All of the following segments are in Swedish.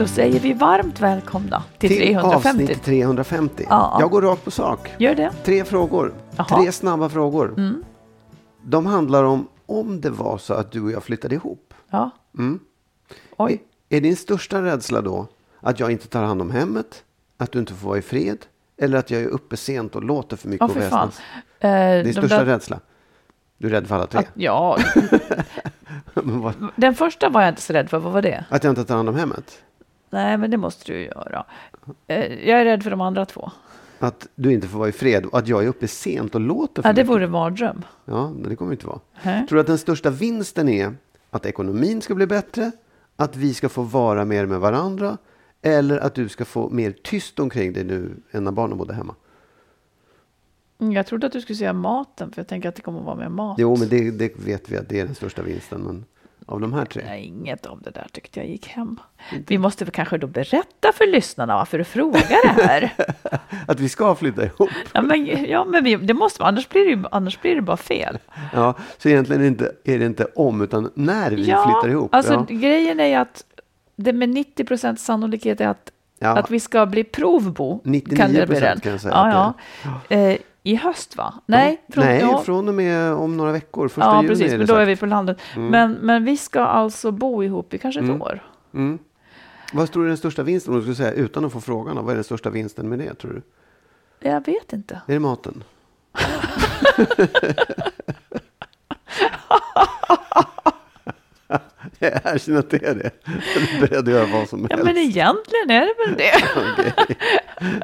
Då säger vi varmt välkomna till, Till 350. avsnitt 350. Ja. Jag går rakt på sak. Gör det. Tre frågor. Jaha. Mm. Tre snabba frågor. De handlar om om det var så att du och jag flyttade ihop. Ja. Mm. Oj. Är, är din största rädsla då att jag inte tar hand om hemmet? Att du inte får vara i fred? Eller att jag är uppe sent och låter för mycket och väsnas? Eh, Din största där- rädsla? Du är rädd för alla tre? Att, ja, vad- den första var jag inte så rädd för. Vad var det? att jag inte tar hand om hemmet? Nej, men det måste du göra. Eh, jag är rädd för de andra två. Att du inte får vara i fred och att jag är uppe sent och låter för Ja, det mycket? vore en mardröm. Ja, det kommer inte vara. Hä? Tror du att den största vinsten är att ekonomin ska bli bättre? Att vi ska få vara mer med varandra? Eller att du ska få mer tyst omkring dig nu än när barnen bodde hemma? Mm, Jag trodde att du skulle säga maten, för jag tänker att det kommer att vara mer mat. Jo, men det, det vet vi att det är den största vinsten. Men av de här tre? Nej, inget av det där tyckte jag gick hem. Vi måste väl kanske då berätta för lyssnarna varför du frågar det här. Att vi ska flytta ihop? Ja, men, ja, men vi, det måste vara, annars blir det, ju, annars blir det bara fel. Ja, så egentligen är det inte, är det inte om, utan när vi flyttar ihop. Alltså, ja. grejen är att det med 90 procents sannolikhet är att, Ja. att vi ska bli provbo. 99% kan det bli den. kan jag säga Ja, ja. Eh, I höst va? Nej, från, Nej, ja, från och med om några veckor. Första ja juni precis, är det men då är sagt. vi på landet. Men, men vi ska alltså bo ihop i kanske ett år. Mm. Vad tror du är den största vinsten? Om du skulle säga utan att få frågan, vad är den största vinsten med det tror du? Jag vet inte. Är det maten? Jag erkänner att det är det. Jag är beredd att göra vad som Ja, helst. men egentligen är det väl det. Okej.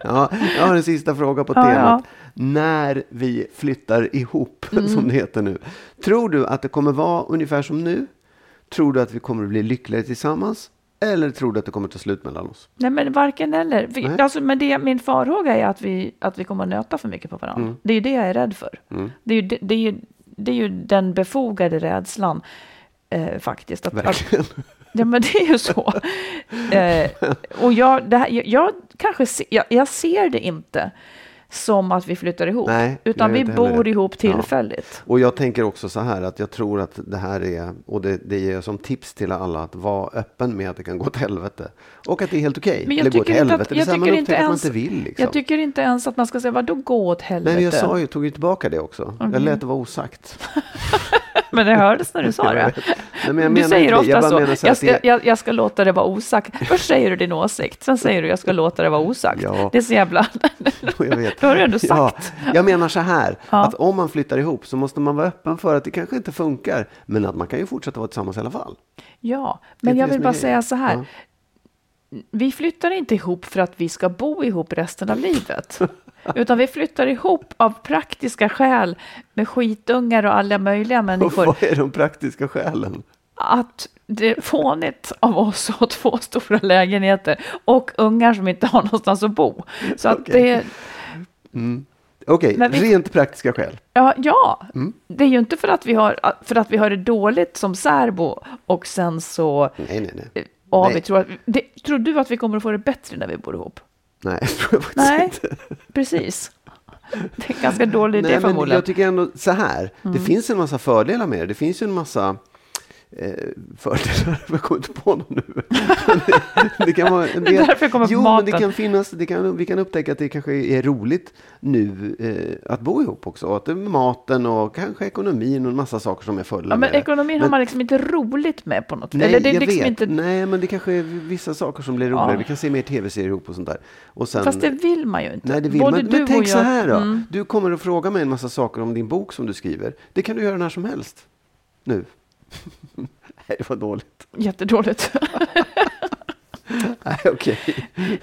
Ja, jag har en sista fråga på Ja, temat. ja. När vi flyttar ihop, Mm. som det heter nu. Tror du att det kommer vara ungefär som nu? Tror du att vi kommer att bli lyckligare tillsammans? Eller tror du att det kommer att ta slut mellan oss? Nej, men varken eller. Nej. alltså, men det, min farhåga är att vi, att vi kommer att nöta för mycket på varandra. Mm. Det är ju det jag är rädd för. Det, är ju, det, det, är ju, det är ju den befogade rädslan eh, faktiskt. Att, att, Verkligen. ja, men det är ju så. eh, och jag, det här, jag, jag kanske se, jag, jag ser det inte som att vi flyttar ihop. Nej, utan vi bor det. ihop Ja. tillfälligt. Och jag tänker också så här att jag tror att det här är, och det, det ger jag som tips till alla, att vara öppen med att det kan gå åt helvete. Och att det är helt okej. Men jag Eller tycker inte att- jag man tycker upptäcker inte att man ens- inte vill. Liksom. Jag tycker inte ens att man ska säga, vadå gå åt helvete? Nej, jag sa ju, tog ju tillbaka det också. Jag lät det vara osagt. Men det hördes när du sa Jag det. Nej, men jag du säger. Jag ofta bara så, så jag, ska, jag, jag ska låta det vara osagt. Först säger du din åsikt, sen säger du jag ska låta det vara osagt. Ja. Det är så jävla... Jag vet. Då har du ändå Ja, sagt. jag menar så här, Ja. att om man flyttar ihop så måste man vara öppen för att det kanske inte funkar, men att man kan ju fortsätta vara tillsammans i alla fall. Ja, men jag vill bara grejen. säga så här. Vi flyttar inte ihop för att vi ska bo ihop resten av livet. Utan vi flyttar ihop av praktiska skäl med skitungar och alla möjliga Och människor. vad är de praktiska skälen? Att det är fånigt av oss att ha två stora lägenheter och ungar som inte har någonstans att bo. Så att Okej. det, Okej, Men vi- rent praktiska skäl. Ja, ja. Mm. det är ju inte för att, vi har, för att vi har det dåligt som särbo och sen så Nej, nej, nej. Ja, vi tror, att, det, tror du att vi kommer att få det bättre när vi bor ihop? Nej, jag tror jag faktiskt Nej, inte. precis. Det är en ganska dålig idé Nej, men förmodligen. jag tycker ändå så här. Det Mm. finns en massa fördelar med det. Det finns ju en massa eh, fördelar. Jag kommer inte på dem nu. Det, det kan vara en del. därför kommer jo, men det maten. kan finnas. Det kan, vi kan upptäcka att det kanske är roligt nu eh, att bo ihop också. Att det är maten och kanske ekonomin och en massa saker som är fördelar ja, men med ekonomin har Men- man liksom inte roligt med på något Nej, Eller det är jag liksom vet. inte, Nej, men det kanske är vissa saker som blir roligare. Ja. Vi kan se mer tv-serier ihop och sånt där. Och sen, Fast det vill man ju inte. Nej, det vill Både man du Men tänk jag, så här då. Mm. Du kommer att fråga mig en massa saker om din bok som du skriver. Det kan du göra när som helst. Nu. Nej, det var dåligt. Jättedåligt. Nej, okej.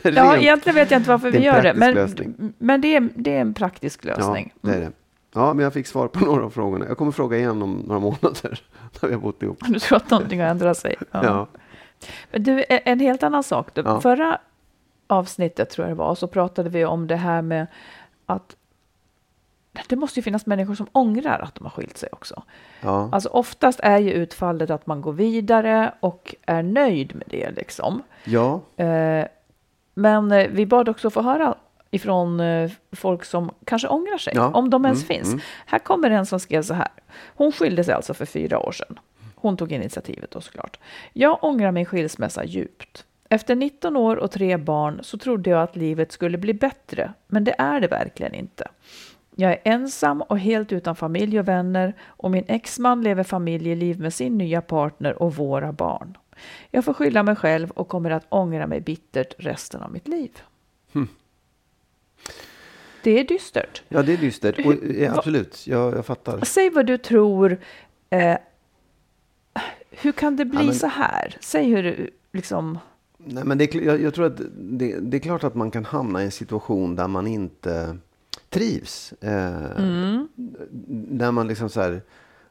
ja, Rent- egentligen vet jag inte varför vi gör det. Men, lösning. men det, är, det är en praktisk Ja, lösning. det är det. Ja, men jag fick svar på några av frågorna. Jag kommer fråga igen om några månader när vi har bott ihop. Du tror att någonting har ändrat sig? Ja. Men du, e- en helt annan sak. Du, Ja. Förra avsnittet tror jag det var, så pratade vi om det här med att det måste ju finnas människor som ångrar att de har skilt sig också. Ja. Alltså oftast är ju utfallet att man går vidare och är nöjd med det liksom. ja. Eh, men eh, vi bad också få höra ifrån eh, folk som kanske ångrar sig, Ja. om de ens Mm, finns. mm. Här kommer en som skrev så här. Hon skilde sig alltså för fyra år sedan. Hon tog initiativet då såklart. Jag ångrar min skilsmässa djupt. Efter 19 år och tre barn så trodde jag att livet skulle bli bättre, men det är det verkligen inte. Jag är ensam och helt utan familj och vänner och min exman lever familjeliv med sin nya partner och våra barn. Jag får skylla mig själv och kommer att ångra mig bittert resten av mitt liv. Det är dystert. ja, det är dystert. Och, ja, Va- absolut, jag, jag fattar. Säg vad du tror. Eh, hur kan det bli Ja, men- så här? Säg hur du liksom... Nej, men det, jag, jag tror att det, det är klart att man kan hamna i en situation där man inte trivs. Eh, Mm. Där man liksom så här,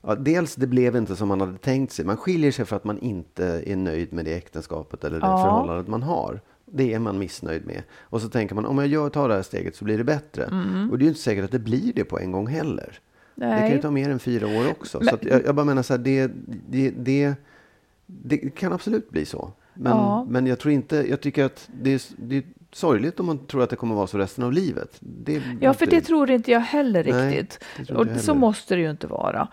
ja, dels det blev inte som man hade tänkt sig. Man skiljer sig för att man inte är nöjd med det äktenskapet eller det Ja. förhållandet man har. Det är man missnöjd med. Och så tänker man om jag gör, tar det här steget så blir det bättre. Och det är ju inte säkert att det blir det på en gång heller. Det kan ju Nej. ta mer än fyra år också. Men- så jag, jag bara menar så här, det, det, det, det kan absolut bli så. Men, Ja. men jag tror inte, jag tycker att det är, det är sorgligt om man tror att det kommer vara så resten av livet. Det Ja, för inte- det tror inte jag heller Nej, riktigt. det tror och jag så heller. måste det ju inte vara.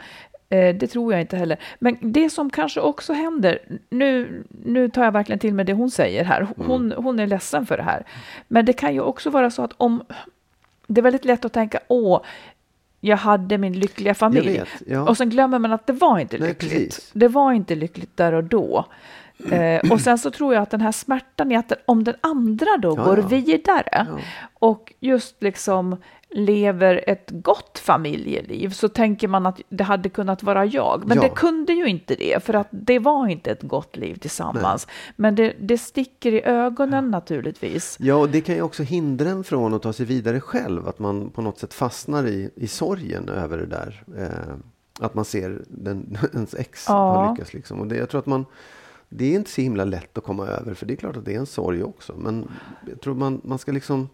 Eh, det tror jag inte heller. Men det som kanske också händer, nu, nu tar jag verkligen till med det hon säger här. Mm. Hon, hon är ledsen för det här. Men det kan ju också vara så att om... Det är väldigt lätt att tänka, åh, jag hade min lyckliga familj. vet, ja. Och sen glömmer man att det var inte Nej, lyckligt. precis. Det var inte lyckligt där och då. Eh, och sen så tror jag att den här smärtan i att den- om den andra då Ja, går ja. vidare Ja. och just liksom lever ett gott familjeliv så tänker man att det hade kunnat vara jag. Men det kunde ju inte det för att det var inte ett gott liv tillsammans. Men det, det sticker i ögonen naturligtvis. Ja, och det kan ju också hindra en från att ta sig vidare själv. Att man på något sätt fastnar i, i sorgen över det där. Eh, att man ser den, ens ex Ja. har lyckats. Liksom. Och det, jag tror att man, det är inte så himla lätt att komma över. För det är klart att det är en sorg också. Men jag tror man, man ska liksom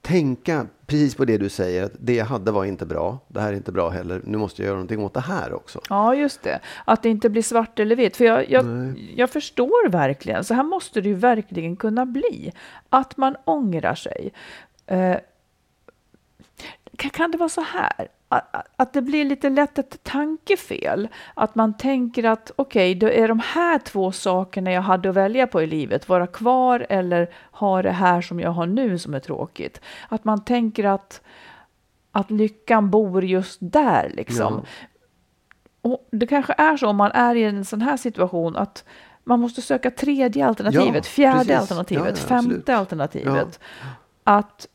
tänka precis på det du säger. Att det jag hade var inte bra. Det här är inte bra heller. Nu måste jag göra någonting åt det här också. Ja, just det. Att det inte blir svart eller vitt. För jag, jag, Nej. jag förstår verkligen, så här måste det ju verkligen kunna bli. Att man ångrar sig. Eh, kan, det vara så här? Att, det blir lite lätt ett tankefel. Att man tänker att okej, det är de här två sakerna jag hade att välja på i livet. Vara kvar eller ha det här som jag har nu som är tråkigt. Att man tänker att, att lyckan bor just där liksom. Ja. Och det kanske är så om man är i en sån här situation att man måste söka tredje alternativet, Ja, fjärde precis. alternativet, Ja, femte alternativet. Att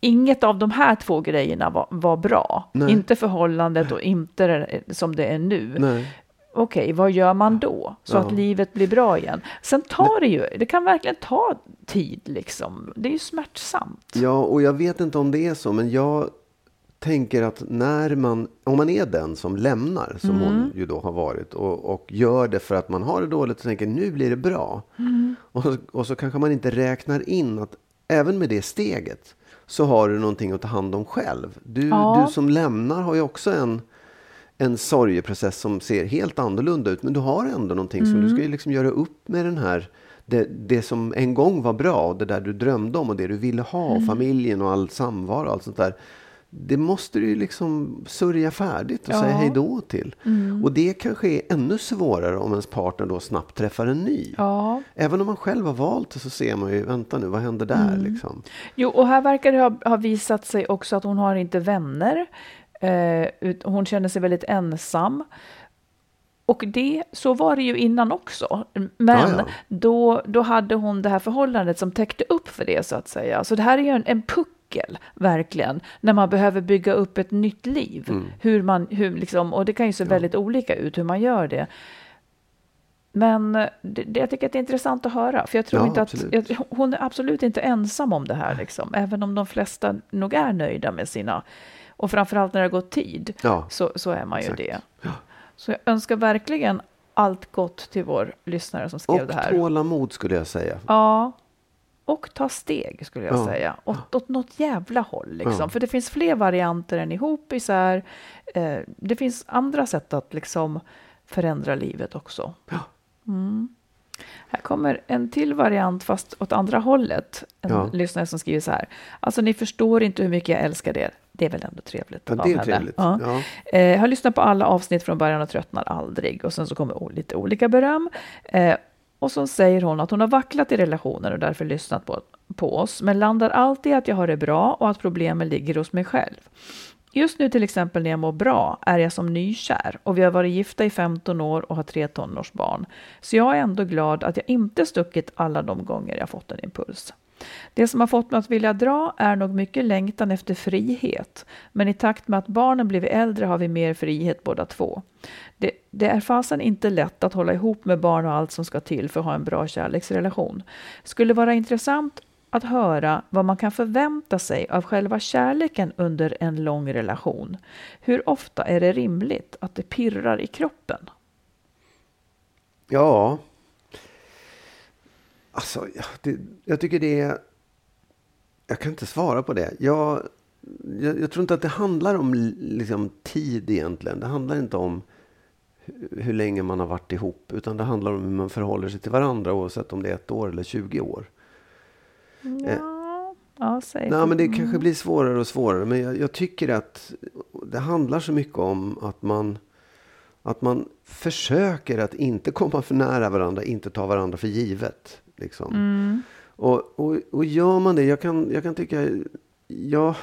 inget av de här två grejerna var, var bra. Nej. Inte förhållandet och inte det, som det är nu. Nej. Okej, vad gör man då? Så Ja. att livet blir bra igen. Sen tar det ju, det kan verkligen ta tid liksom. Det är ju smärtsamt. Ja, och jag vet inte om det är så, men jag tänker att när man, om man är den som lämnar, som Mm. hon ju då har varit, och, och gör det för att man har det dåligt och tänker nu blir det bra. Mm. Och, och så kanske man inte räknar in att även med det steget så har du någonting att ta hand om själv. Du, Ja. du som lämnar har ju också en, en sorgeprocess som ser helt annorlunda ut. Men du har ändå någonting som du Mm. ska ju liksom göra upp med den här det, det som en gång var bra, det där du drömde om och det du ville ha, Mm. familjen och all samvaro och allt sånt där. Det måste du ju liksom sörja färdigt och Ja. säga hej då till. Mm. Och det kanske är ännu svårare om ens partner då snabbt träffar en ny. Ja. Även om man själv har valt det så ser man ju, vänta nu, vad händer där Mm. liksom? Jo, och här verkar det ha, ha visat sig också att hon har inte vänner. Eh, ut- hon känner sig väldigt ensam. Och det, så var det ju innan också. Men Ja, ja. Då, då hade hon det här förhållandet som täckte upp för det så att säga. Så det här är ju en, en puckel, verkligen, när man behöver bygga upp ett nytt liv. Mm. Hur man, hur liksom, och det kan ju se väldigt olika ut hur man gör det. Men det, det, jag tycker att det är intressant att höra, för jag tror Ja, inte att jag, hon är absolut inte ensam om det här, liksom. även om de flesta nog är nöjda med sina, och framförallt när det har gått tid, Ja, så, så är man ju Exakt. det. Så jag önskar verkligen allt gott till vår lyssnare som skrev och det här. tålamod skulle jag säga. Ja, och ta steg skulle jag Ja. säga. Åt, åt något jävla håll liksom. Ja. För det finns fler varianter än ihop, isär. Eh, det finns andra sätt att liksom förändra livet också. Ja. Mm. Här kommer en till variant fast åt andra hållet. En lyssnare som skriver så här. Alltså ni förstår inte hur mycket jag älskar er. Det är väl ändå trevligt Ja, det är trevligt. Ja. Ja. Eh, har lyssnat på alla avsnitt från början och tröttnar aldrig. Och sen så kommer lite olika beröm. Eh, och så säger hon att hon har vacklat i relationen och därför lyssnat på, på oss. Men landar alltid i att jag har det bra och att problemen ligger hos mig själv. Just nu till exempel när jag mår bra är jag som nykär och vi har varit gifta i 15 år och har tre tonårsbarn. Så jag är ändå glad att jag inte stuckit alla de gånger jag fått en impuls. Det som har fått mig att vilja dra är nog mycket längtan efter frihet. Men i takt med att barnen blivit äldre har vi mer frihet båda två. Det, det är fasen inte lätt att hålla ihop med barn och allt som ska till för att ha en bra kärleksrelation. Skulle vara intressant att höra vad man kan förvänta sig av själva kärleken under en lång relation. Hur ofta är det rimligt att det pirrar i kroppen? Ja. Alltså, det, jag tycker det är... Jag kan inte svara på det. Jag, jag, jag tror inte att det handlar om liksom, tid egentligen. Det handlar inte om hur, hur länge man har varit ihop. Utan det handlar om hur man förhåller sig till varandra oavsett om det är ett år eller 20 år. Ja, ja säg. Nej, men det kanske blir svårare och svårare. Men jag, jag tycker att det handlar så mycket om att man, att man försöker att inte komma för nära varandra, inte ta varandra för givet. Liksom. Mm. Och, och, och gör man det, jag kan, jag kan tycka, ja,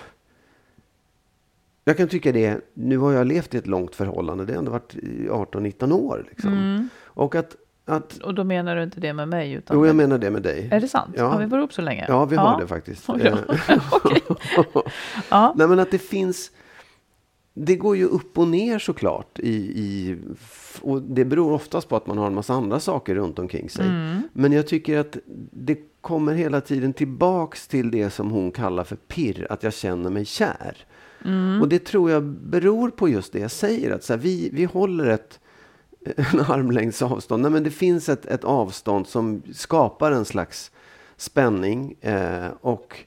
jag kan tycka det, nu har jag levt i ett långt förhållande, det har ändå varit i 18-19 år. Liksom. Mm. Och att, att, Och då menar du inte det med mig? Utan jo jag menar det med dig. Är det sant? Ja. Har vi varit ihop så länge? Ja, vi har det faktiskt. Eh, Okej. Ja. Nej, men att det finns... Det går ju upp och ner såklart. I, i, och det beror oftast på att man har en massa andra saker runt omkring sig. Mm. Men jag tycker att det kommer hela tiden tillbaks till det som hon kallar för pirr. Att jag känner mig kär. Mm. Och det tror jag beror på just det jag säger. Att så här, vi, vi håller ett en armlängds avstånd. Nej, men det finns ett, ett avstånd som skapar en slags spänning. Eh, och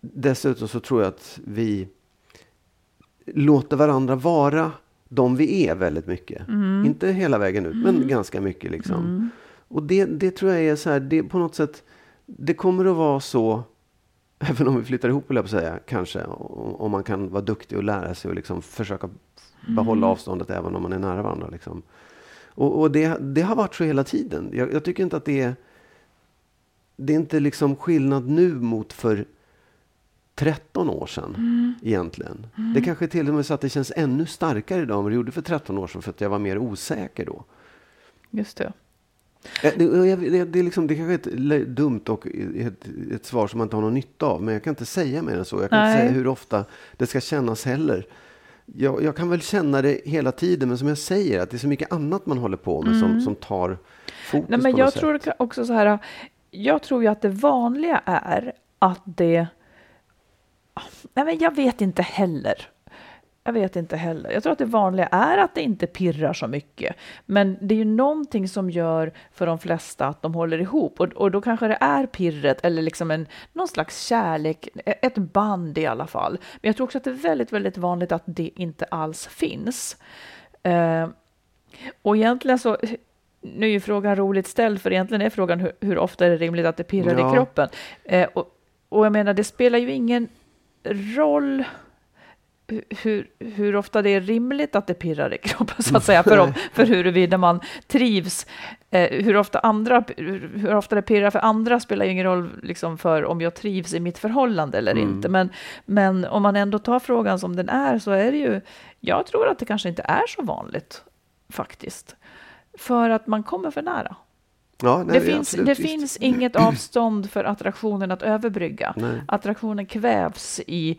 dessutom så tror jag att vi låter varandra vara de vi är väldigt mycket. Inte hela vägen ut, men ganska mycket. liksom. Och det, det tror jag är så här, det på något sätt, det kommer att vara så, även om vi flyttar ihop, vill jag säga, kanske, om om man kan vara duktig och lära sig och liksom försöka behålla avståndet även om man är nära varandra. Liksom. Och, och det, det har varit så hela tiden. Jag, jag tycker inte att det är, det är inte liksom skillnad nu mot för 13 år sedan egentligen. Det kanske till och med så att det känns ännu starkare idag än vad det gjorde för 13 år sedan för att jag var mer osäker då. Just det. Eh, Det, det, det, är liksom, det kanske är ett dumt och ett, ett svar som man inte har någon nytta av. Men jag kan inte säga mer än så. Jag kan Nej. inte säga hur ofta det ska kännas heller. Jag, jag kan väl känna det hela tiden. Men som jag säger, att det är så mycket annat man håller på med som, som tar fokus Nej, men på jag något tror sätt. också så här. Jag tror ju att det vanliga är att det. Nej, men jag vet inte heller. jag vet inte heller. Jag tror att det vanliga är att det inte pirrar så mycket. Men det är ju någonting som gör för de flesta att de håller ihop. Och, och då kanske det är pirret eller liksom en, någon slags kärlek, ett band i alla fall. Men jag tror också att det är väldigt, väldigt vanligt att det inte alls finns. Eh, och egentligen så, nu är ju frågan roligt ställd, för egentligen är frågan hur, hur ofta är det rimligt att det pirrar ja. i kroppen? Eh, och, och jag menar, det spelar ju ingen roll hur, hur ofta det är rimligt att det pirrar i kroppen, så att säga, för, om, för huruvida man trivs. Eh, hur, ofta andra, hur ofta det pirrar för andra spelar ju ingen roll liksom, för om jag trivs i mitt förhållande eller mm. inte. Men, men om man ändå tar frågan som den är så är det ju, jag tror att det kanske inte är så vanligt faktiskt. För att man kommer för nära. Ja, nej, det finns, det finns inget avstånd för attraktionen att överbrygga. Nej. Attraktionen kvävs i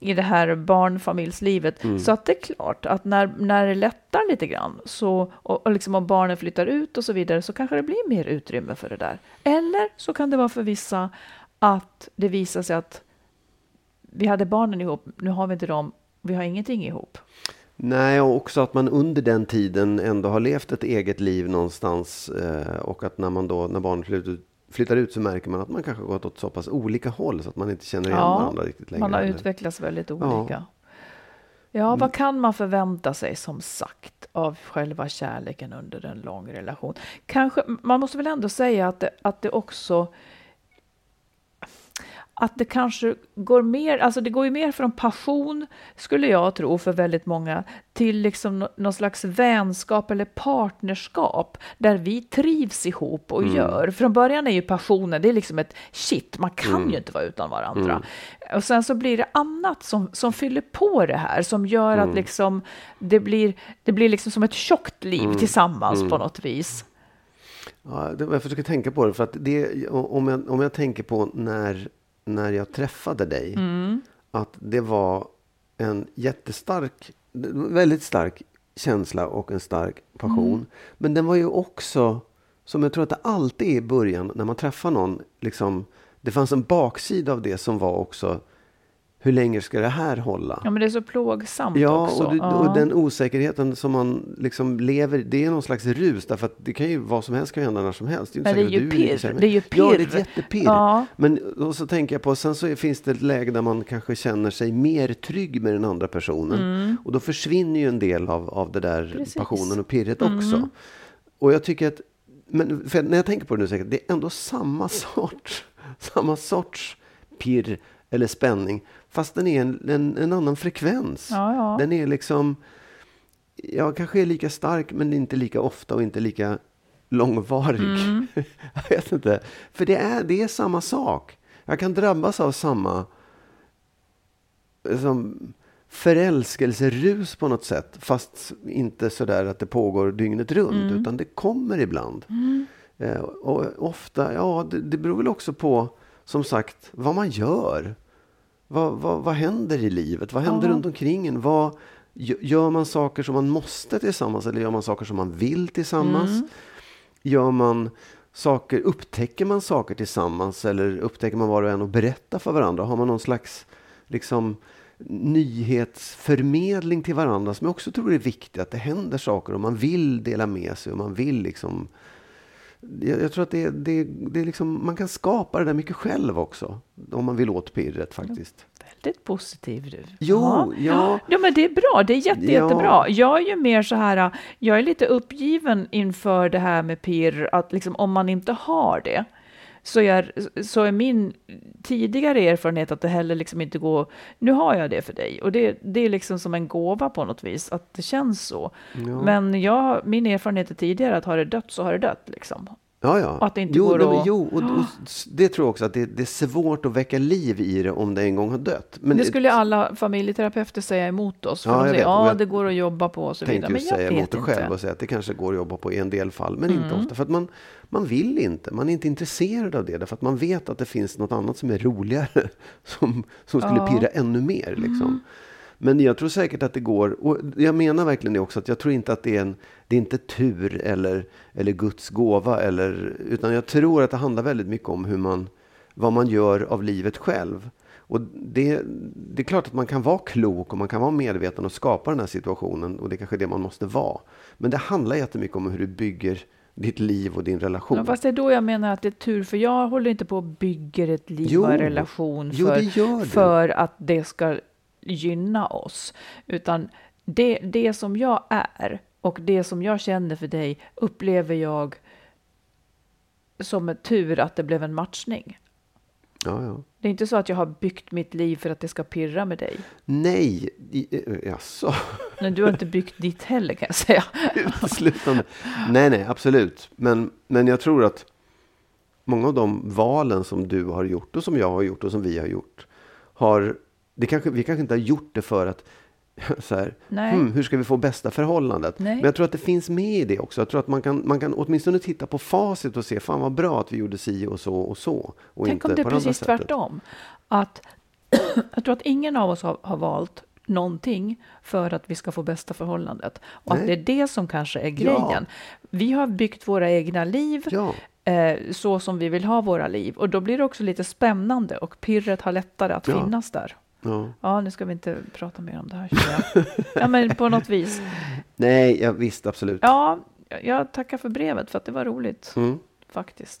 i det här barnfamiljslivet. Mm. Så att det är klart att när, när det lättar lite grann, så, och, och liksom om barnen flyttar ut och så vidare, så kanske det blir mer utrymme för det där. Eller så kan det vara för vissa att det visar sig att vi hade barnen ihop, nu har vi inte dem, vi har ingenting ihop. Nej, och också att man under den tiden ändå har levt ett eget liv någonstans eh, och att när man då, när barnet flyttar flyttar ut så märker man att man kanske gått åt så pass olika håll så att man inte känner igen ja, varandra riktigt längre. Man har utvecklats väldigt olika. Ja. ja, vad mm. kan man förvänta sig som sagt av själva kärleken under en lång relation? Kanske, man måste väl ändå säga att det, att det också att det kanske går mer, alltså det går ju mer från passion, skulle jag tro, för väldigt många, till liksom någon slags vänskap eller partnerskap, där vi trivs ihop och mm. gör. Från början är ju passionen, det är liksom ett shit, man kan mm. ju inte vara utan varandra. Mm. Och sen så blir det annat som, som fyller på det här, som gör att mm. liksom det blir, det blir liksom som ett tjockt liv mm. tillsammans på mm. något vis. Ja, jag försöker tänka på det, för att det, om, jag, om jag tänker på när när jag träffade dig mm. att det var en jättestark, väldigt stark känsla och en stark passion. Mm. Men den var ju också, som jag tror att det alltid är i början när man träffar någon, liksom, det fanns en baksida av det som var också hur länge ska det här hålla? Ja, men det är så plågsamt ja, också. Och, det, ja, och den osäkerheten som man liksom lever det är någon slags rus. Därför att det kan ju, vad som helst kan hända när som helst. Det är, men det är ju pirr. Det är ju pirr. Ja, det är ett jättepirr. Ja. Men och så tänker jag på, sen så finns det ett läge där man kanske känner sig mer trygg med den andra personen. Mm. Och då försvinner ju en del av, av det där Precis. passionen och pirret mm. också. Och jag tycker att, men när jag tänker på det nu, säkert, det är ändå samma sort, samma sorts pirr eller spänning. Fast den är en, en, en annan frekvens. Ja, ja. Den är liksom, ja kanske är lika stark men inte lika ofta och inte lika långvarig. Mm. jag vet inte. För det är, det är samma sak. Jag kan drabbas av samma som förälskelserus på något sätt. Fast inte så där att det pågår dygnet runt. Mm. Utan det kommer ibland. Mm. Eh, och ofta, ja det, det beror väl också på som sagt vad man gör. Vad, vad, vad händer i livet? Vad händer ja. runt omkring en? Vad, gör man saker som man måste tillsammans eller gör man saker som man vill tillsammans? Mm. Gör man saker, upptäcker man saker tillsammans eller upptäcker man var och en och berättar för varandra? Har man någon slags liksom, nyhetsförmedling till varandra som jag också tror är viktigt, att det händer saker och man vill dela med sig och man vill liksom jag, jag, tror att det, det, det är liksom, man kan skapa det där mycket själv också. Om man vill åt pirret faktiskt. Väldigt positiv du. Jo, ja. ja. ja men det är bra. Det är jätte, ja. jättebra. Jag är ju mer så här, jag är lite uppgiven inför det här med pirr, att liksom om man inte har det, så är, så är min tidigare erfarenhet att det heller liksom inte går, nu har jag det för dig. Och det, det är liksom som en gåva på något vis, att det känns så. Ja. Men jag, min erfarenhet är tidigare att har det dött så har det dött. Liksom. Ja, ja. Att det inte jo, går nej, att... jo och, och, det tror jag också att det, det, är svårt att väcka liv i det om det en gång har dött. Men det skulle alla familjeterapeuter säga emot oss. För ja, de säger ja, det går att jobba på och så vidare. Men jag säga emot det själv och säga att det kanske går att jobba på i en del fall, men mm. inte ofta. För att man, man vill inte, man är inte intresserad av det. Därför att man vet att det finns något annat som är roligare, som, som skulle ja. pirra ännu mer. Liksom. Mm. Men jag tror säkert att det går. Och jag menar verkligen det också. Att jag tror inte att det är en, det är inte tur eller, eller Guds gåva. Eller, utan jag tror att det handlar väldigt mycket om hur man, vad man gör av livet själv. Och det, det är klart att man kan vara klok och man kan vara medveten och skapa den här situationen. Och det är kanske är det man måste vara. Men det handlar jättemycket om hur du bygger ditt liv och din relation. Ja, fast det är då jag menar att det är tur, för jag håller inte på och bygger ett liv Jo. och en relation Jo, för, du. för att det ska gynna oss. Utan det, det som jag är och det som jag känner för dig upplever jag som en tur att det blev en matchning. Ja, ja. Det är inte så att jag har byggt mitt liv för att det ska pirra med dig. Nej, i- eh, jaså? Men du har inte byggt ditt heller kan jag säga. uteslutande. Nej, nej, absolut. Men, men jag tror att många av de valen som du har gjort och som jag har gjort och som vi har gjort har det kanske, vi kanske inte har gjort det för att så här, hmm, hur ska vi få bästa förhållandet? Nej. Men jag tror att det finns med i det också. Jag tror att man kan, man kan åtminstone titta på facit och se, fan vad bra att vi gjorde si och så och så. Och Tänk inte om det är precis tvärtom. Att jag tror att ingen av oss har, har valt någonting för att vi ska få bästa förhållandet. Och att Nej. det är det som kanske är Ja. grejen. Vi har byggt våra egna liv Ja, eh, så som vi vill ha våra liv. Och då blir det också lite spännande och pirret har lättare att Ja. finnas där. Ja. Ja, nu ska vi inte prata mer om det här. jag. Ja, men på något vis. Nej, ja, visst, absolut. Ja, jag tackar för brevet för att det var roligt Mm. faktiskt.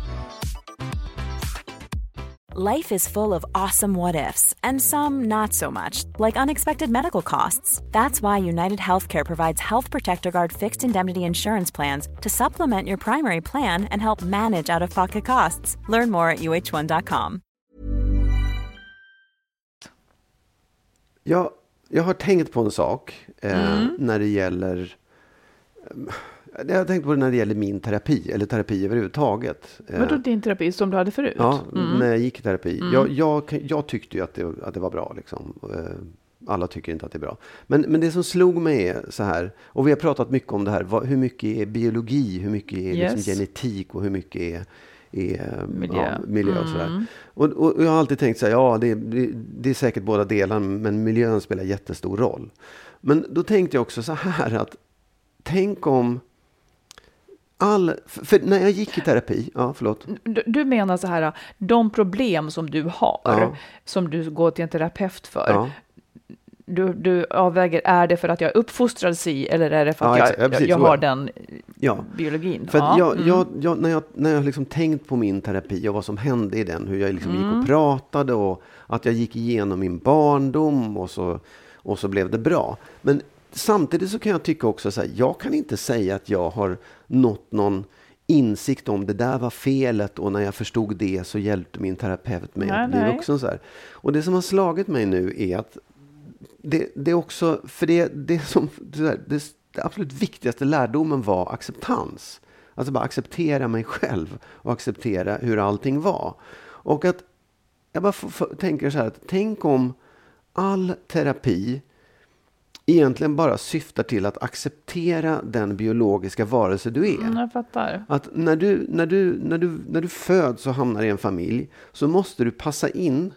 Life is full of awesome what ifs, and some not so much, like unexpected medical costs. That's why United Healthcare provides Health Protector Guard fixed indemnity insurance plans to supplement your primary plan and help manage out of pocket costs. Learn more at uh1.com. Jag, jag har tänkt på en sak eh, Mm. när det gäller... eh, Jag tänkt på det när det gäller min terapi, eller terapi överhuvudtaget. Eh, Vadå din terapi som du hade förut? Ja, Mm. när jag gick i terapi. Jag, jag, jag tyckte ju att det, att det var bra. Liksom. Eh, Alla tycker inte att det är bra. Men, men det som slog mig är så här, och vi har pratat mycket om det här, vad, hur mycket är biologi, hur mycket är Yes. liksom genetik och hur mycket är, är Miljö. Ja, miljö och sådär. Mm. Och, och, och jag har alltid tänkt så här, ja det, det, det är säkert båda delarna, men miljön spelar jättestor roll. Men då tänkte jag också så här att, tänk om all, för, när jag gick i terapi, ja förlåt. Du, du menar så här, de problem som du har, Ja. som du går till en terapeut för, Ja. du, du avväger, är det för att jag är uppfostrad si eller är det för att Ja, jag, jag, är har den Ja. biologin? För Ja, jag, mm. jag, jag, när jag, när jag liksom tänkt på min terapi och vad som hände i den, hur jag liksom gick Mm. och pratade och att jag gick igenom min barndom och så, och så blev det bra. Men samtidigt så kan jag tycka också så här, jag kan inte säga att jag har nått någon insikt om det där var felet och när jag förstod det så hjälpte min terapeut mig Nej, att bli nej. vuxen. Så här. Och det som har slagit mig nu är att det, det är också, för det, det som, det, det, absolut viktigaste lärdomen var acceptans. Alltså bara acceptera mig själv och acceptera hur allting var. Och att jag bara tänker så här att tänk om all terapi egentligen bara syftar till att acceptera den biologiska varelse du är. Mm, jag fattar. Att när du, när, du, när, du, när du föds och hamnar i en familj så måste du passa in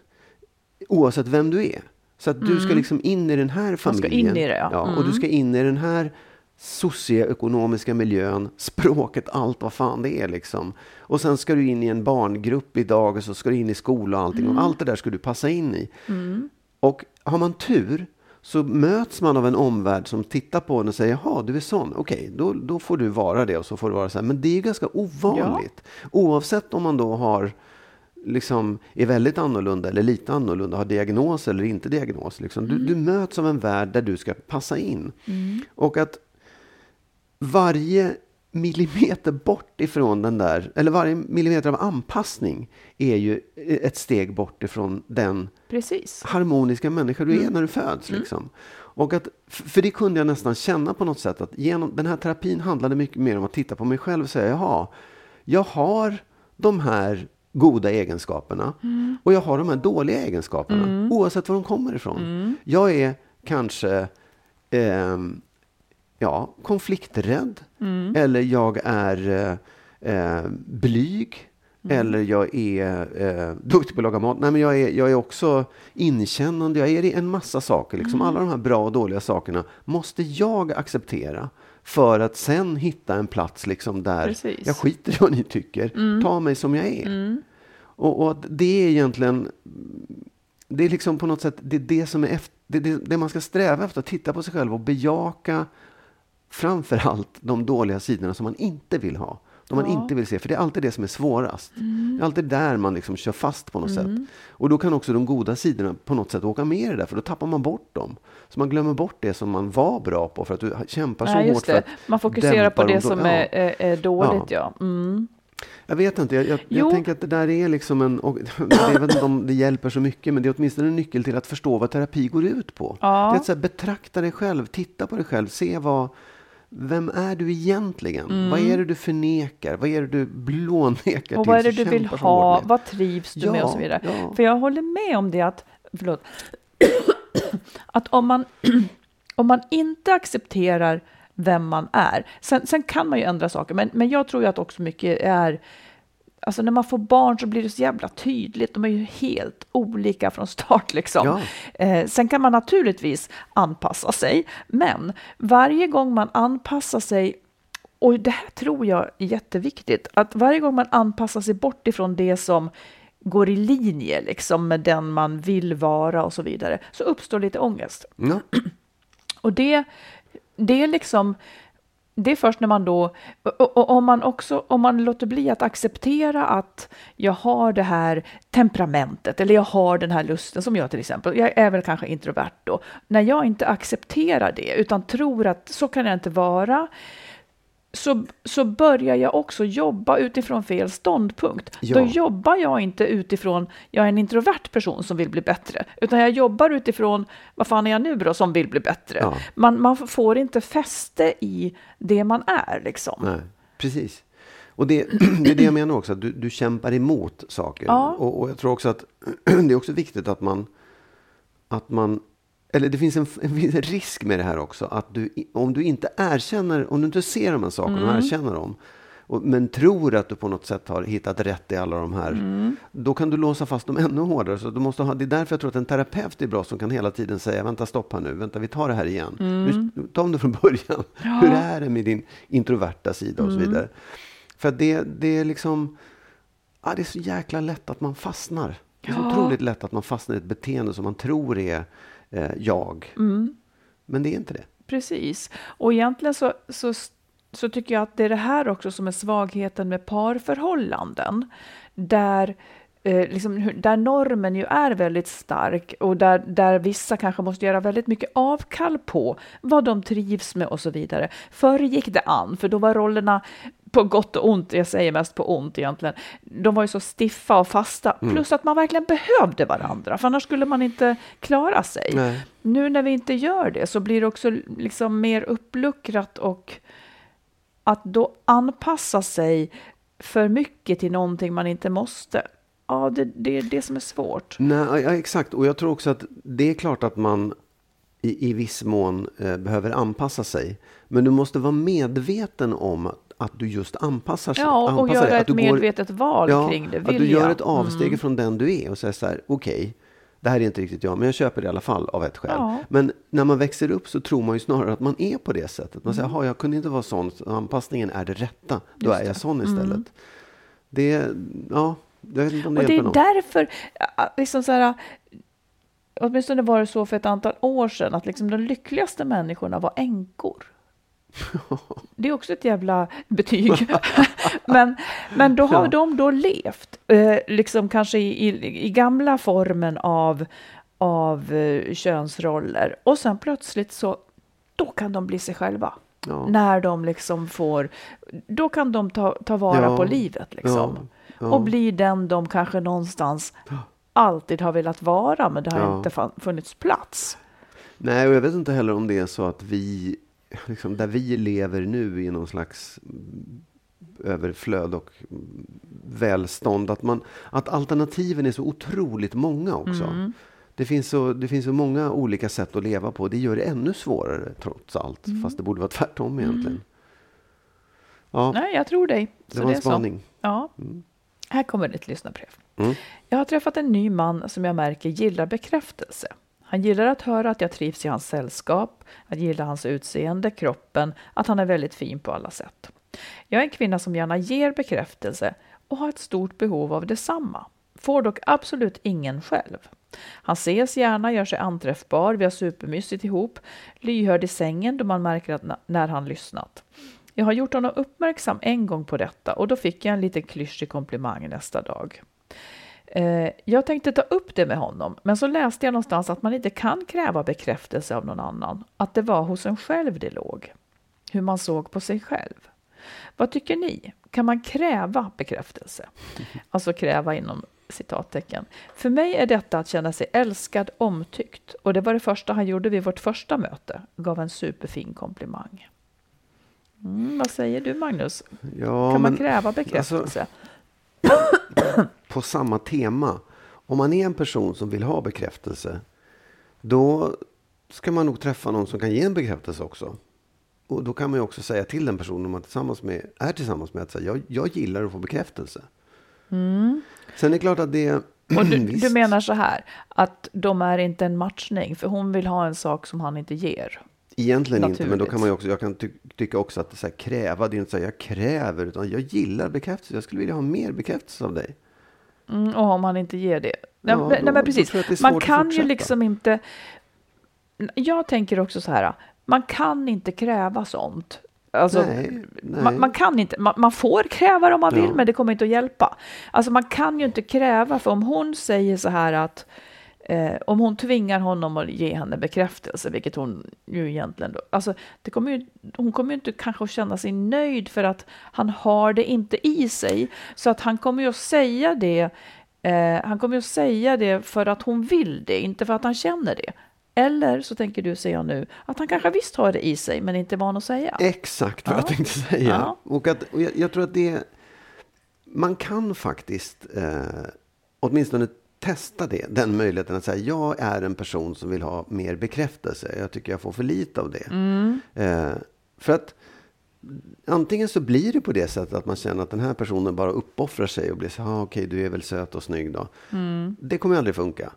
oavsett vem du är. Så att du ska liksom in i den här Mm. ska familjen. in i det, ja. Och du ska in i den här socioekonomiska miljön, språket, allt vad fan det är liksom. Och sen ska du in i en barngrupp idag och så ska du in i skola och allting. Mm. Och allt det där ska du passa in i. Och har man tur så möts man av en omvärld som tittar på en och säger jaha, du är sån, okej, då, då får du vara det och så får du vara så här. Men det är ju ganska ovanligt. Oavsett om man då har liksom är väldigt annorlunda eller lite annorlunda, har diagnos eller inte diagnos. Liksom. Du, du möts av en värld där du ska passa in. Och att varje millimeter bort ifrån den där, eller varje millimeter av anpassning är ju ett steg bort ifrån den Precis. harmoniska människa du är när du föds. Liksom. Och att, för det kunde jag nästan känna på något sätt att genom den här terapin handlade mycket mer om att titta på mig själv och säga jaha, jag har de här goda egenskaperna och jag har de här dåliga egenskaperna oavsett var de kommer ifrån. Jag är kanske ehm, ja, konflikträdd eller jag är eh, eh, blyg eller jag är eh, duktig på att laga mat. Nej, men jag, är, jag är också inkännande. Jag är en massa saker. Liksom. Alla de här bra och dåliga sakerna måste jag acceptera för att sen hitta en plats liksom, där Precis. jag skiter i vad ni tycker. Ta mig som jag är. Och, och att det är egentligen det är liksom på något sätt det, är det som är efter, det, det, det man ska sträva efter, att titta på sig själv och bejaka framför allt de dåliga sidorna som man inte vill ha. De man Ja. inte vill se, för det är alltid det som är svårast. Det är alltid där man liksom kör fast på något sätt. Och då kan också de goda sidorna på något sätt åka med i det där, för då tappar man bort dem. Så man glömmer bort det som man var bra på för att du kämpar så Nej, hårt för det. att Man fokuserar på de det som ja. är, är, dåligt, ja. Mm. Jag vet inte, jag, jag, jag tänker att det där är liksom en, och jag vet inte om det hjälper så mycket, men det är åtminstone en nyckel till att förstå vad terapi går ut på. Ja. Det är att så här, betrakta dig själv, titta på dig själv, se vad, vem är du egentligen? Vad är det du förnekar? Vad är det du blånekar Mm. Och vad är det du vill ha? Vad trivs du med och så Ja, vidare. ja. För jag håller med om det att, förlåt, att om man, om man inte accepterar vem man är, sen, sen kan man ju ändra saker, men, men jag tror ju att också mycket är Alltså när man får barn så blir det så jävla tydligt. De är ju helt olika från start liksom. Ja. Eh, sen kan man naturligtvis anpassa sig, men varje gång man anpassar sig och det här tror jag är jätteviktigt, att varje gång man anpassar sig bort ifrån det som går i linje liksom, med den man vill vara och så vidare, så uppstår lite ångest. Ja. Och det, det är liksom, det är först när man då, och, och om man också, om man låter bli att acceptera att jag har det här temperamentet eller jag har den här lusten som jag till exempel, jag är väl kanske introvert då, när jag inte accepterar det utan tror att så kan jag inte vara, så, så börjar jag också jobba utifrån fel ståndpunkt. Ja. Då jobbar jag inte utifrån, jag är en introvert person som vill bli bättre, utan jag jobbar utifrån, vad fan är jag nu då som vill bli bättre? Ja. Man, man får inte fäste i det man är liksom. Nej, precis. Och det, det är det jag menar också, att du, du kämpar emot saker. Ja. Och, och jag tror också att det är också viktigt att man, att man eller det finns en, en risk med det här också, att du, om du inte erkänner, om du inte ser de här sakerna Mm. och erkänner dem, och, men tror att du på något sätt har hittat rätt i alla de här, Mm. då kan du låsa fast dem ännu hårdare. Så du måste ha, det är därför jag tror att en terapeut är bra som kan hela tiden säga, vänta stopp här nu, vänta vi tar det här igen. Mm. Nu, ta om det från början. Hur är det med din introverta sida och så Mm. vidare. För det, det är liksom, ja, det är så jäkla lätt att man fastnar. Det är så Ja. otroligt lätt att man fastnar i ett beteende som man tror är eh, jag. Mm. Men det är inte det. Precis. Och egentligen så, så, så tycker jag att det är det här också som är svagheten med parförhållanden. Där, eh, liksom, där normen ju är väldigt stark och där, där vissa kanske måste göra väldigt mycket avkall på vad de trivs med och så vidare. Förr gick det an, för då var rollerna på gott och ont, jag säger mest på ont egentligen, de var ju så stiffa och fasta, plus att man verkligen behövde varandra, för annars skulle man inte klara sig. Nej. Nu när vi inte gör det så blir det också liksom mer uppluckrat och att då anpassa sig för mycket till någonting man inte måste. Ja, det, det är det som är svårt. Nej, ja, exakt. Och jag tror också att det är klart att man i, i viss mån eh, behöver anpassa sig. Men du måste vara medveten om att, du just anpassar sig. Ja, och dig. göra ett du går- medvetet val ja, kring det. Att du Vill gör jag? ett avsteg Mm. från den du är och säger så här, okej, det här är inte riktigt jag, men jag köper det i alla fall av ett skäl. Ja. Men när man växer upp så tror man ju snarare att man är på det sättet. Man Mm. säger, jaha, jag kunde inte vara sån, så anpassningen är det rätta. Då är jag sån istället. Mm. Det, ja, jag vet inte om det Och det är någon. därför, liksom så här, åtminstone var det så för ett antal år sedan, att liksom de lyckligaste människorna var änkor. Det är också ett jävla betyg. men, men då har Ja. de då levt, eh, liksom kanske i, i, i gamla formen av, av eh, könsroller. Och sen plötsligt så, då kan de bli sig själva. Ja. När de liksom får, då kan de ta, ta vara Ja. på livet liksom. Och bli den de kanske någonstans alltid har velat vara, men det har inte funnits plats. Nej, och jag vet inte heller om det är så att vi, liksom, där vi lever nu i någon slags mm, överflöd och mm, välstånd, att, man, att alternativen är så otroligt många också. Mm. Det, finns så, det finns så många olika sätt att leva på. Det gör det ännu svårare trots allt, Mm. fast det borde vara tvärtom egentligen. Ja, Nej, jag tror dig. det Så var det en är så. spaning. Ja. Här kommer ett lyssnarbrev. Mm. Jag har träffat en ny man som jag märker gillar bekräftelse. Han gillar att höra att jag trivs i hans sällskap, att gilla hans utseende, kroppen, att han är väldigt fin på alla sätt. Jag är en kvinna som gärna ger bekräftelse och har ett stort behov av detsamma. Får dock absolut ingen själv. Han ses gärna, gör sig anträffbar, vi har supermysigt ihop, lyhörd i sängen då man märker att när han lyssnat. Jag har gjort honom uppmärksam en gång på detta och då fick jag en liten klyschig komplimang nästa dag. Eh, jag tänkte ta upp det med honom, men så läste jag någonstans att man inte kan kräva bekräftelse av någon annan. Att det var hos en själv det låg. Hur man såg på sig själv. Vad tycker ni? Kan man kräva bekräftelse? Alltså kräva inom citattecken. För mig är detta att känna sig älskad, omtyckt. Och det var det första han gjorde vid vårt första möte. Gav en superfin komplimang. Mm, vad säger du Magnus? Ja, kan man men kräva bekräftelse? På samma tema. Om man är en person som vill ha bekräftelse, då ska man nog träffa någon som kan ge en bekräftelse också. Och då kan man ju också säga till den personen man tillsammans med, är tillsammans med att säga, jag, jag gillar att få bekräftelse. Sen är det klart att det... Mm. Och du, du menar så här, att de är inte en matchning, för hon vill ha en sak som han inte ger. Egentligen inte, men då kan man också, jag kan ty tycka också att så här, kräva, det är inte så här, jag kräver, utan jag gillar bekräftelse. Jag skulle vilja ha mer bekräftelse av dig. Mm, och om han inte ger det. Nej, Ja, nej, då- men precis. Man kan ju liksom inte... Jag tänker också så här, man kan inte kräva sånt. Alltså, Nej, nej. Man, man kan inte, man, man får kräva det om man vill, Ja. men det kommer inte att hjälpa. Alltså man kan ju inte kräva, för om hon säger så här att eh, om hon tvingar honom att ge henne bekräftelse, vilket hon ju egentligen då, alltså det kommer ju, hon kommer ju inte kanske att känna sig nöjd för att han har det inte i sig, så att han kommer ju att säga det, eh, han kommer ju att säga det för att hon vill det, inte för att han känner det. Eller så tänker du, säger jag nu, att han kanske visst har det i sig, men inte är van att säga. Exakt vad Ja. jag tänkte säga. Ja. Och, att, och jag, jag tror att det... Man kan faktiskt eh, åtminstone testa det, den möjligheten att säga jag är en person som vill ha mer bekräftelse. Jag tycker jag får för lite av det. Mm. Eh, för att antingen så blir det på det sättet att man känner att den här personen bara uppoffrar sig och blir så här, ah, okej du är väl söt och snygg då. Mm. Det kommer aldrig funka.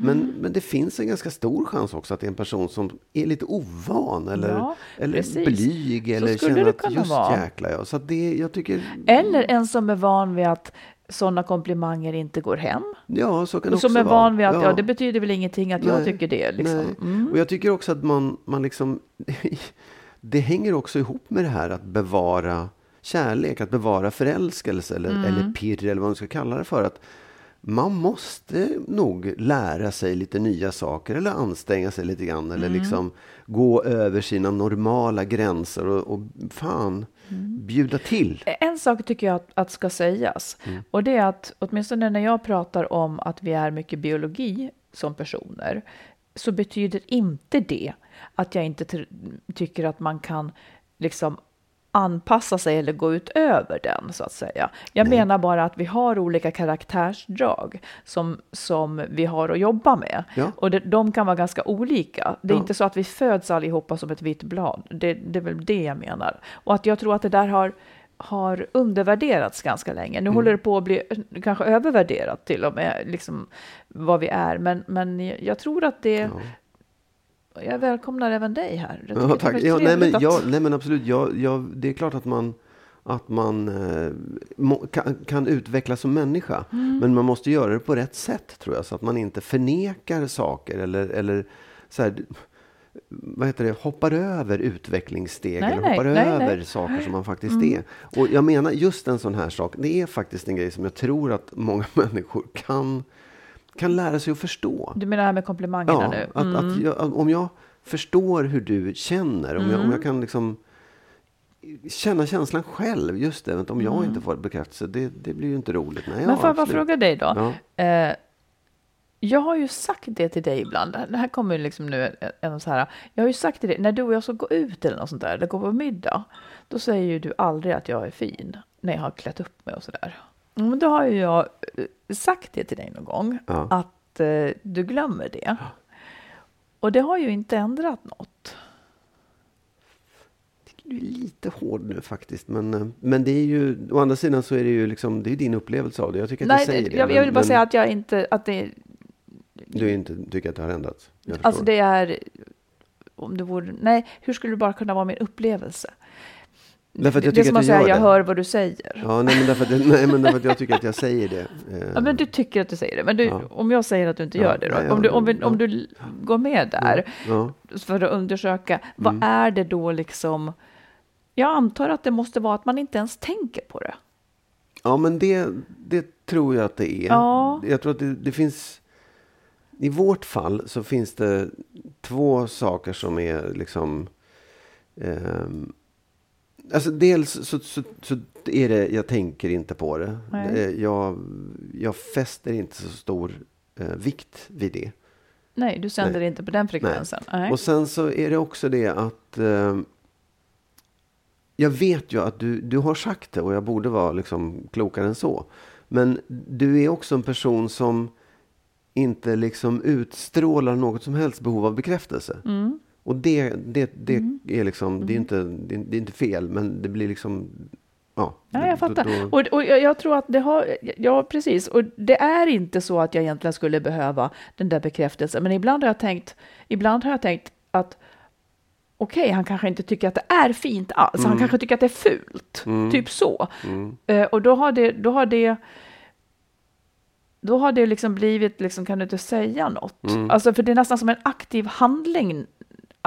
Men, men det finns en ganska stor chans också att det är en person som är lite ovan eller, Ja, eller blyg eller känner att just vara. jäklar ja. Så det, jag tycker, Eller en som är van vid att sådana komplimanger inte går hem. ja så kan det Och som också är van vid att ja. det betyder väl ingenting att jag Nej, tycker det. Liksom. Mm. Och jag tycker också att man, man liksom... det hänger också ihop med det här att bevara kärlek, att bevara förälskelse eller, Mm. eller pirr eller vad man ska kalla det för. Att man måste nog lära sig lite nya saker eller anstränga sig lite grann eller Mm. liksom gå över sina normala gränser och, och fan Mm. bjuda till. En sak tycker jag att, att ska sägas. Mm. Och det är att åtminstone när jag pratar om att vi är mycket biologi som personer så betyder inte det att jag inte tycker att man kan liksom anpassa sig eller gå utöver den så att säga. Jag menar bara att vi har olika karaktärsdrag som, som vi har att jobba med. Ja. Och det, de kan vara ganska olika. Det är Ja. inte så att vi föds allihopa som ett vitt blad. Det, det är väl det jag menar. Och att jag tror att det där har, har undervärderats ganska länge. Nu håller det på att bli kanske övervärderat till och med, liksom vad vi är. Men, men jag tror att det... Ja. Jag välkomnar även dig här. Ja, tack. Ja, nej, men, att- ja, nej men absolut. Ja, ja, det är klart att man, att man eh, må, kan, kan utvecklas som människa. Mm. Men man måste göra det på rätt sätt tror jag. Så att man inte förnekar saker eller, eller så här, vad heter det, hoppar över utvecklingssteg Nej, eller nej, hoppar nej, över. Mm. saker som man faktiskt är. Och jag menar just en sån här sak, det är faktiskt en grej som jag tror att många människor kan, kan lära sig att förstå. Du menar det här med komplimangerna Ja, nu? att, Mm. att jag, om jag förstår hur du känner, om, jag, om jag kan liksom känna känslan själv, just det, att om jag inte får bekräftelse, det, det blir ju inte roligt. Nej, Mm. Men ja, får jag bara fråga dig då? Ja. Eh, jag har ju sagt det till dig ibland. Det här kommer ju liksom nu en så här. Jag har ju sagt till dig när du och jag ska gå ut eller något sånt där, eller gå på middag. Då säger ju du aldrig att jag är fin när jag har klätt upp mig och så där. Men då har ju jag eh, sagt det till dig någon gång Ja. att eh, du glömmer det. Och det har ju inte ändrat något. Du är lite hård nu faktiskt, men, eh, men det är ju, å andra sidan så är det ju liksom, det är din upplevelse av det. Jag tycker att Nej, jag säger det. jag, jag vill bara men säga att jag inte, att det, Du inte tycker att det har ändrats? Alltså det är, om det vore, nej, hur skulle det bara kunna vara min upplevelse? Därför att jag det är som att att säga, jag det. hör vad du säger. Ja, nej men, därför att, nej, men därför att jag tycker att jag säger det. Eh, Ja, men du tycker att du säger det. Men du, Ja. om jag säger att du inte Ja, gör det då? ja, om, du, om, vi, om du går med där för att undersöka, vad Mm. är det då liksom? Jag antar att det måste vara att man inte ens tänker på det. ja, men det, det tror jag att det är. Ja. Jag tror att det, det finns... I vårt fall så finns det två saker som är liksom... ehm, alltså dels så, så, så är det, jag tänker inte på det. Nej. Eh, Jag, jag fäster inte så stor eh, vikt vid det. Nej, du sänder Nej. inte på den frekvensen. Nej. Och sen så är det också det att eh, jag vet ju att du, du har sagt det och jag borde vara liksom klokare än så. Men du är också en person som inte liksom utstrålar något som helst behov av bekräftelse. Mm. Och det, det, det är liksom, det är inte, det är, det är inte fel, men det blir liksom, ja. Ja, jag då- fattar. då- Och, och jag, jag tror att det har, ja precis, och det är inte så att jag egentligen skulle behöva den där bekräftelsen, men ibland har jag tänkt, ibland har jag tänkt att okej, han kanske inte tycker att det är fint alls, han kanske tycker att det är fult, typ så. Mm. Eh, och då har det, då har det, då har det liksom blivit, liksom, kan du inte säga något? Mm. Alltså, för det är nästan som en aktiv handling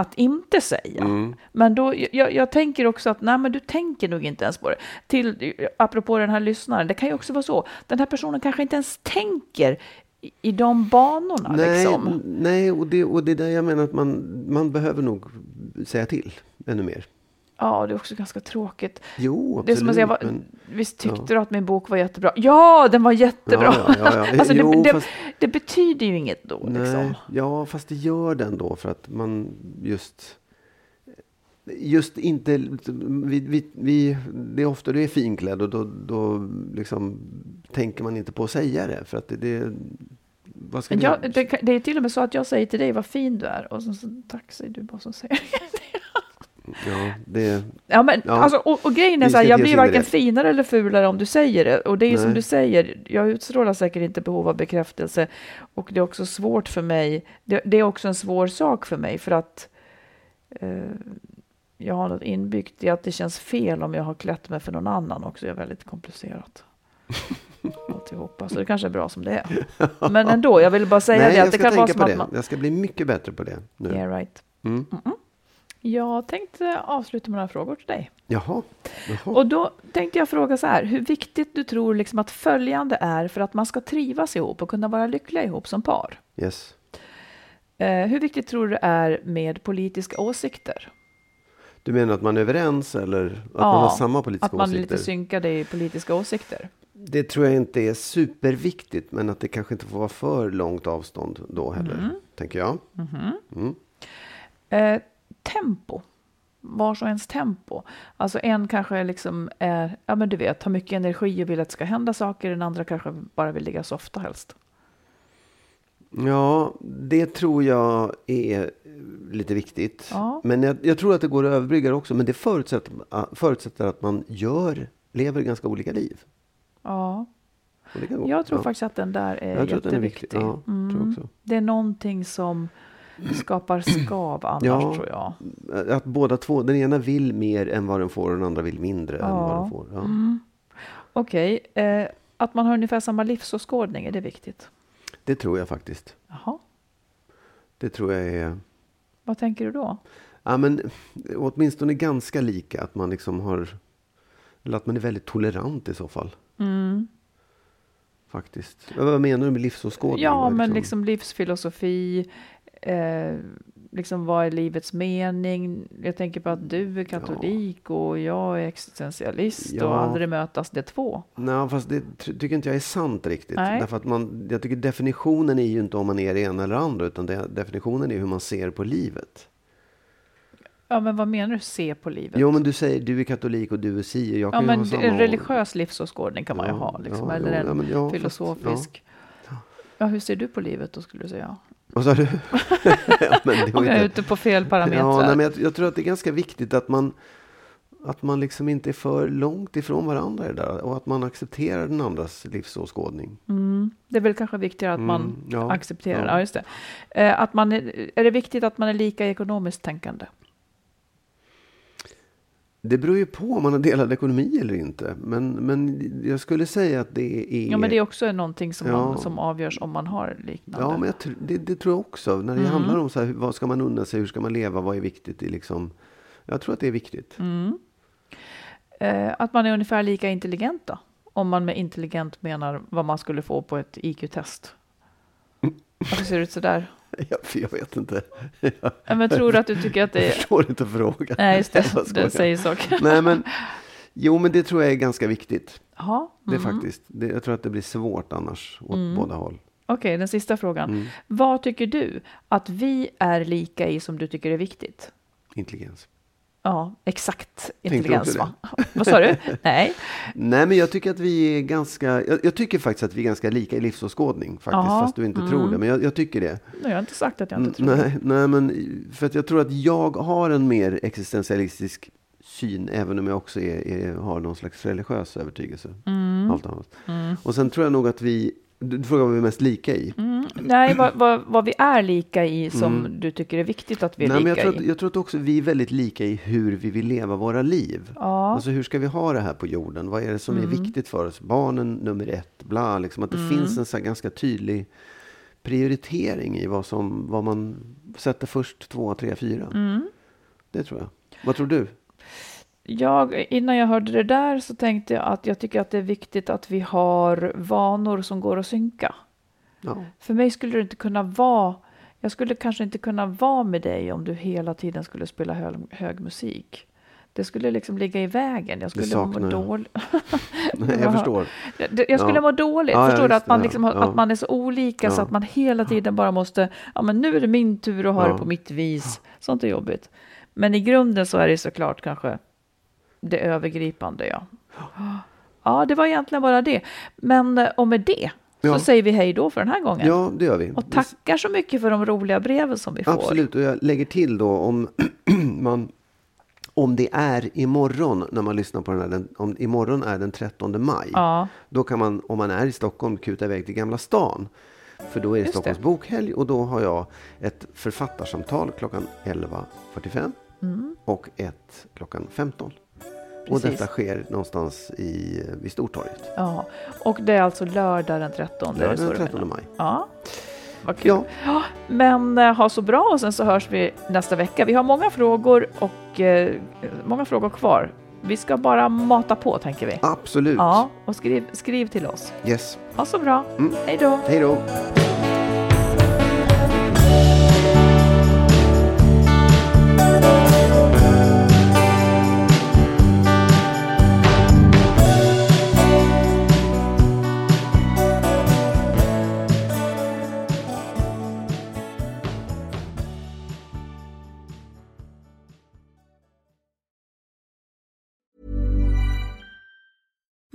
att inte säga. Mm. Men då, jag, jag tänker också att nej, men du tänker nog inte ens på det. Till, apropå den här lyssnaren, det kan ju också vara så. Den här personen kanske inte ens tänker i, i de banorna. Nej, liksom. nej och, det, och det är där jag menar att man, man behöver nog säga till ännu mer. Ja, det är också ganska tråkigt. Jo, absolut. Det är som att säga, vad- men- visst tyckte du att min bok var jättebra? Ja, den var jättebra! Ja, ja, ja, ja. alltså, Jo, det, det, fast- det betyder ju inget då. Nej, Liksom. ja, fast det gör den då för att man just just inte, vi, vi, vi, det är ofta du är finklädd och då, då liksom tänker man inte på att säga det för att det, det jag, det, det är till och med så att jag säger till dig vad fin du är och så, så tack säger du bara som säger ja, det, Ja, men, Ja. Alltså, och, och grejen är så här, jag blir varken det. finare eller fulare om du säger det. Och det är ju som du säger, jag utstrålar säkert inte behov av bekräftelse. Och det är också svårt för mig, det, det är också en svår sak för mig för att eh, jag har något inbyggt i att det känns fel om jag har klätt mig för någon annan också. Det är väldigt komplicerat. Alltihopa. Så det kanske är bra som det är. Men ändå, jag vill bara säga nej, det. jag Att det ska kan vara tänka som på det. man... Jag ska bli mycket bättre på det nu. Yeah, right. Mm. Jag tänkte avsluta med några frågor till dig. Jaha. Jaha. Och då tänkte jag fråga så här, hur viktigt du tror liksom att följande är för att man ska trivas ihop och kunna vara lyckliga ihop som par? Yes. Eh, hur viktigt tror du det är med politiska åsikter? Du menar att man är överens eller att Ja, man har samma politiska Att man är åsikter? lite synkade i politiska åsikter? Det tror jag inte är superviktigt, men att det kanske inte får vara för långt avstånd då heller, Mm. tänker jag. Mm. Eh, tempo. Vars och ens tempo. Alltså en kanske liksom är, ja men du vet, har mycket energi och vill att det ska hända saker. Den andra kanske bara vill ligga softa helst. Ja, det tror jag är lite viktigt. Ja. Men jag, jag tror att det går att överbrygga det också, men det förutsätter, ah, förutsätter att man gör, lever ganska olika liv. Ja, jag tror ja. faktiskt att den där är jag är jätteviktig. viktig. Ja, Mm. Det är någonting som skapar skav annars Ja. tror jag. Att båda två, den ena vill mer än vad den får och den andra vill mindre än Ja. vad den får. Ja. Mm. Okej, eh, att man har ungefär samma livsåskådning, är det viktigt? Det tror jag faktiskt. Jaha. Det tror jag är... Vad tänker du då? Ja, men åtminstone ganska lika. Att man liksom har... Eller att man är väldigt tolerant i så fall. Mm. Faktiskt. Vad menar du med livsåskådning? Ja, men liksom livsfilosofi, eh, liksom vad är livets mening? Jag tänker på att du är katolik och jag är existentialist Ja. och aldrig mötas det två. Nej, fast det ty- tycker inte jag är sant riktigt. Nej. Därför att man, jag tycker definitionen är ju inte om man är det ena eller andra. Utan det, definitionen är hur man ser på livet. Ja, men vad menar du se på livet? Jo, men du säger du är katolik och du är si. Jag ja, kan ju men samma... en religiös livsåskådning kan man ju Ja, ha, liksom, ja, eller jo, en ja, ja, fast- filosofisk. Ja. hur ser du på livet då, skulle du säga? Vad sa du? ja, men Om jag är ute på fel parametrar. Ja, nej, men jag, jag tror att det är ganska viktigt att man, att man liksom inte är för långt ifrån varandra i det där, och att man accepterar den andras livsåskådning. Mm. Det är väl kanske viktigare att man Mm, ja, accepterar. ja. Ja. just det. Eh, att man är, är det viktigt att man är lika ekonomiskt tänkande? Det beror ju på om man har delad ekonomi eller inte. Men, men jag skulle säga att det är... Ja, men det är också någonting som, Ja. man, som avgörs om man har liknande. Ja, men jag, det, det tror jag också. När det Mm. handlar om så här, vad ska man unna sig, hur ska man leva, vad är viktigt i liksom... Jag tror att det är viktigt. Mm. Eh, att man är ungefär lika intelligent då? Om man med intelligent menar vad man skulle få på ett IQ-test. Varför ser det ut sådär? Ja, jag vet inte. Ja, men tror du att du tycker att det Jag är... förstår inte frågan. Nej, just Jag det. Det säger saker. Nej, men... Jo, men det tror jag är ganska viktigt. Jaha. Det är mm. faktiskt. Det, jag tror att det blir svårt annars åt Mm. båda håll. Okej, den sista frågan. Mm. Vad tycker du att vi är lika i som du tycker är viktigt? Intelligens. Ja, exakt intelligens va? Vad sa du? Nej. Nej, men jag tycker att vi är ganska... Jag, jag tycker faktiskt att vi är ganska lika i livsåskådning. Faktiskt, Jaha. fast du inte tror Mm. det. Men jag, jag tycker det. Nej, jag har inte sagt att jag inte Mm, tror det. nej, nej, men för att jag tror att jag har en mer existentialistisk syn, även om jag också är, är, har någon slags religiös övertygelse. Mm. Allt annat. Och sen tror jag nog att vi... Du frågar vad vi är mest lika i. Mm. Nej, vad, vad, vad vi är lika i som du tycker är viktigt att vi är Mm. Nej, men lika jag, tror att, i. jag tror att också vi är väldigt lika i hur vi vill leva våra liv. Ja. Alltså hur ska vi ha det här på jorden? Vad är det som är viktigt för oss? Barnen nummer ett, bla, liksom att det finns en så ganska tydlig prioritering i vad, som, vad man sätter först, två, tre, fyra. Det tror jag. Vad tror du? Jag, innan jag hörde det där så tänkte jag att jag tycker att det är viktigt att vi har vanor som går att synka. Ja. För mig skulle det inte kunna vara, jag skulle kanske inte kunna vara med dig om du hela tiden skulle spela hög, hög musik. Det skulle liksom ligga i vägen. Jag skulle må saknar dåligt. Jag förstår. Jag, jag skulle Ja. må dåligt. Ja, Förstår du? Att man, liksom, ja. att man är så olika så att man hela tiden bara måste, ja men nu är det min tur att ha det på mitt vis. Sånt är jobbigt. Men i grunden så är det såklart kanske det övergripande, ja. Ja, det var egentligen bara det. Men eh, och med det så Ja. säger vi hej då för den här gången. Ja, det gör vi. Och tackar så mycket för de roliga breven som vi får. Absolut, och jag lägger till då om man om det är imorgon när man lyssnar på den här, den, om imorgon är den 13 maj, Ja. då kan man, om man är i Stockholm, kuta iväg till Gamla stan. För då är det Just Stockholms det. bokhelg och då har jag ett författarsamtal klockan 11.45 och ett klockan 15. Och Precis. detta sker någonstans i, vid Stortorget. Ja, och det är alltså lördag den 13. är det Lördag den du 13 menar? maj. Ja, vad kul. Ja. Ja, men eh, ha så bra och sen så hörs vi nästa vecka. Vi har många frågor och eh, många frågor kvar. Vi ska bara mata på tänker vi. Absolut. Ja, och skriv, skriv till oss. Yes. Ha så bra. Mm. Hej då. Hej då.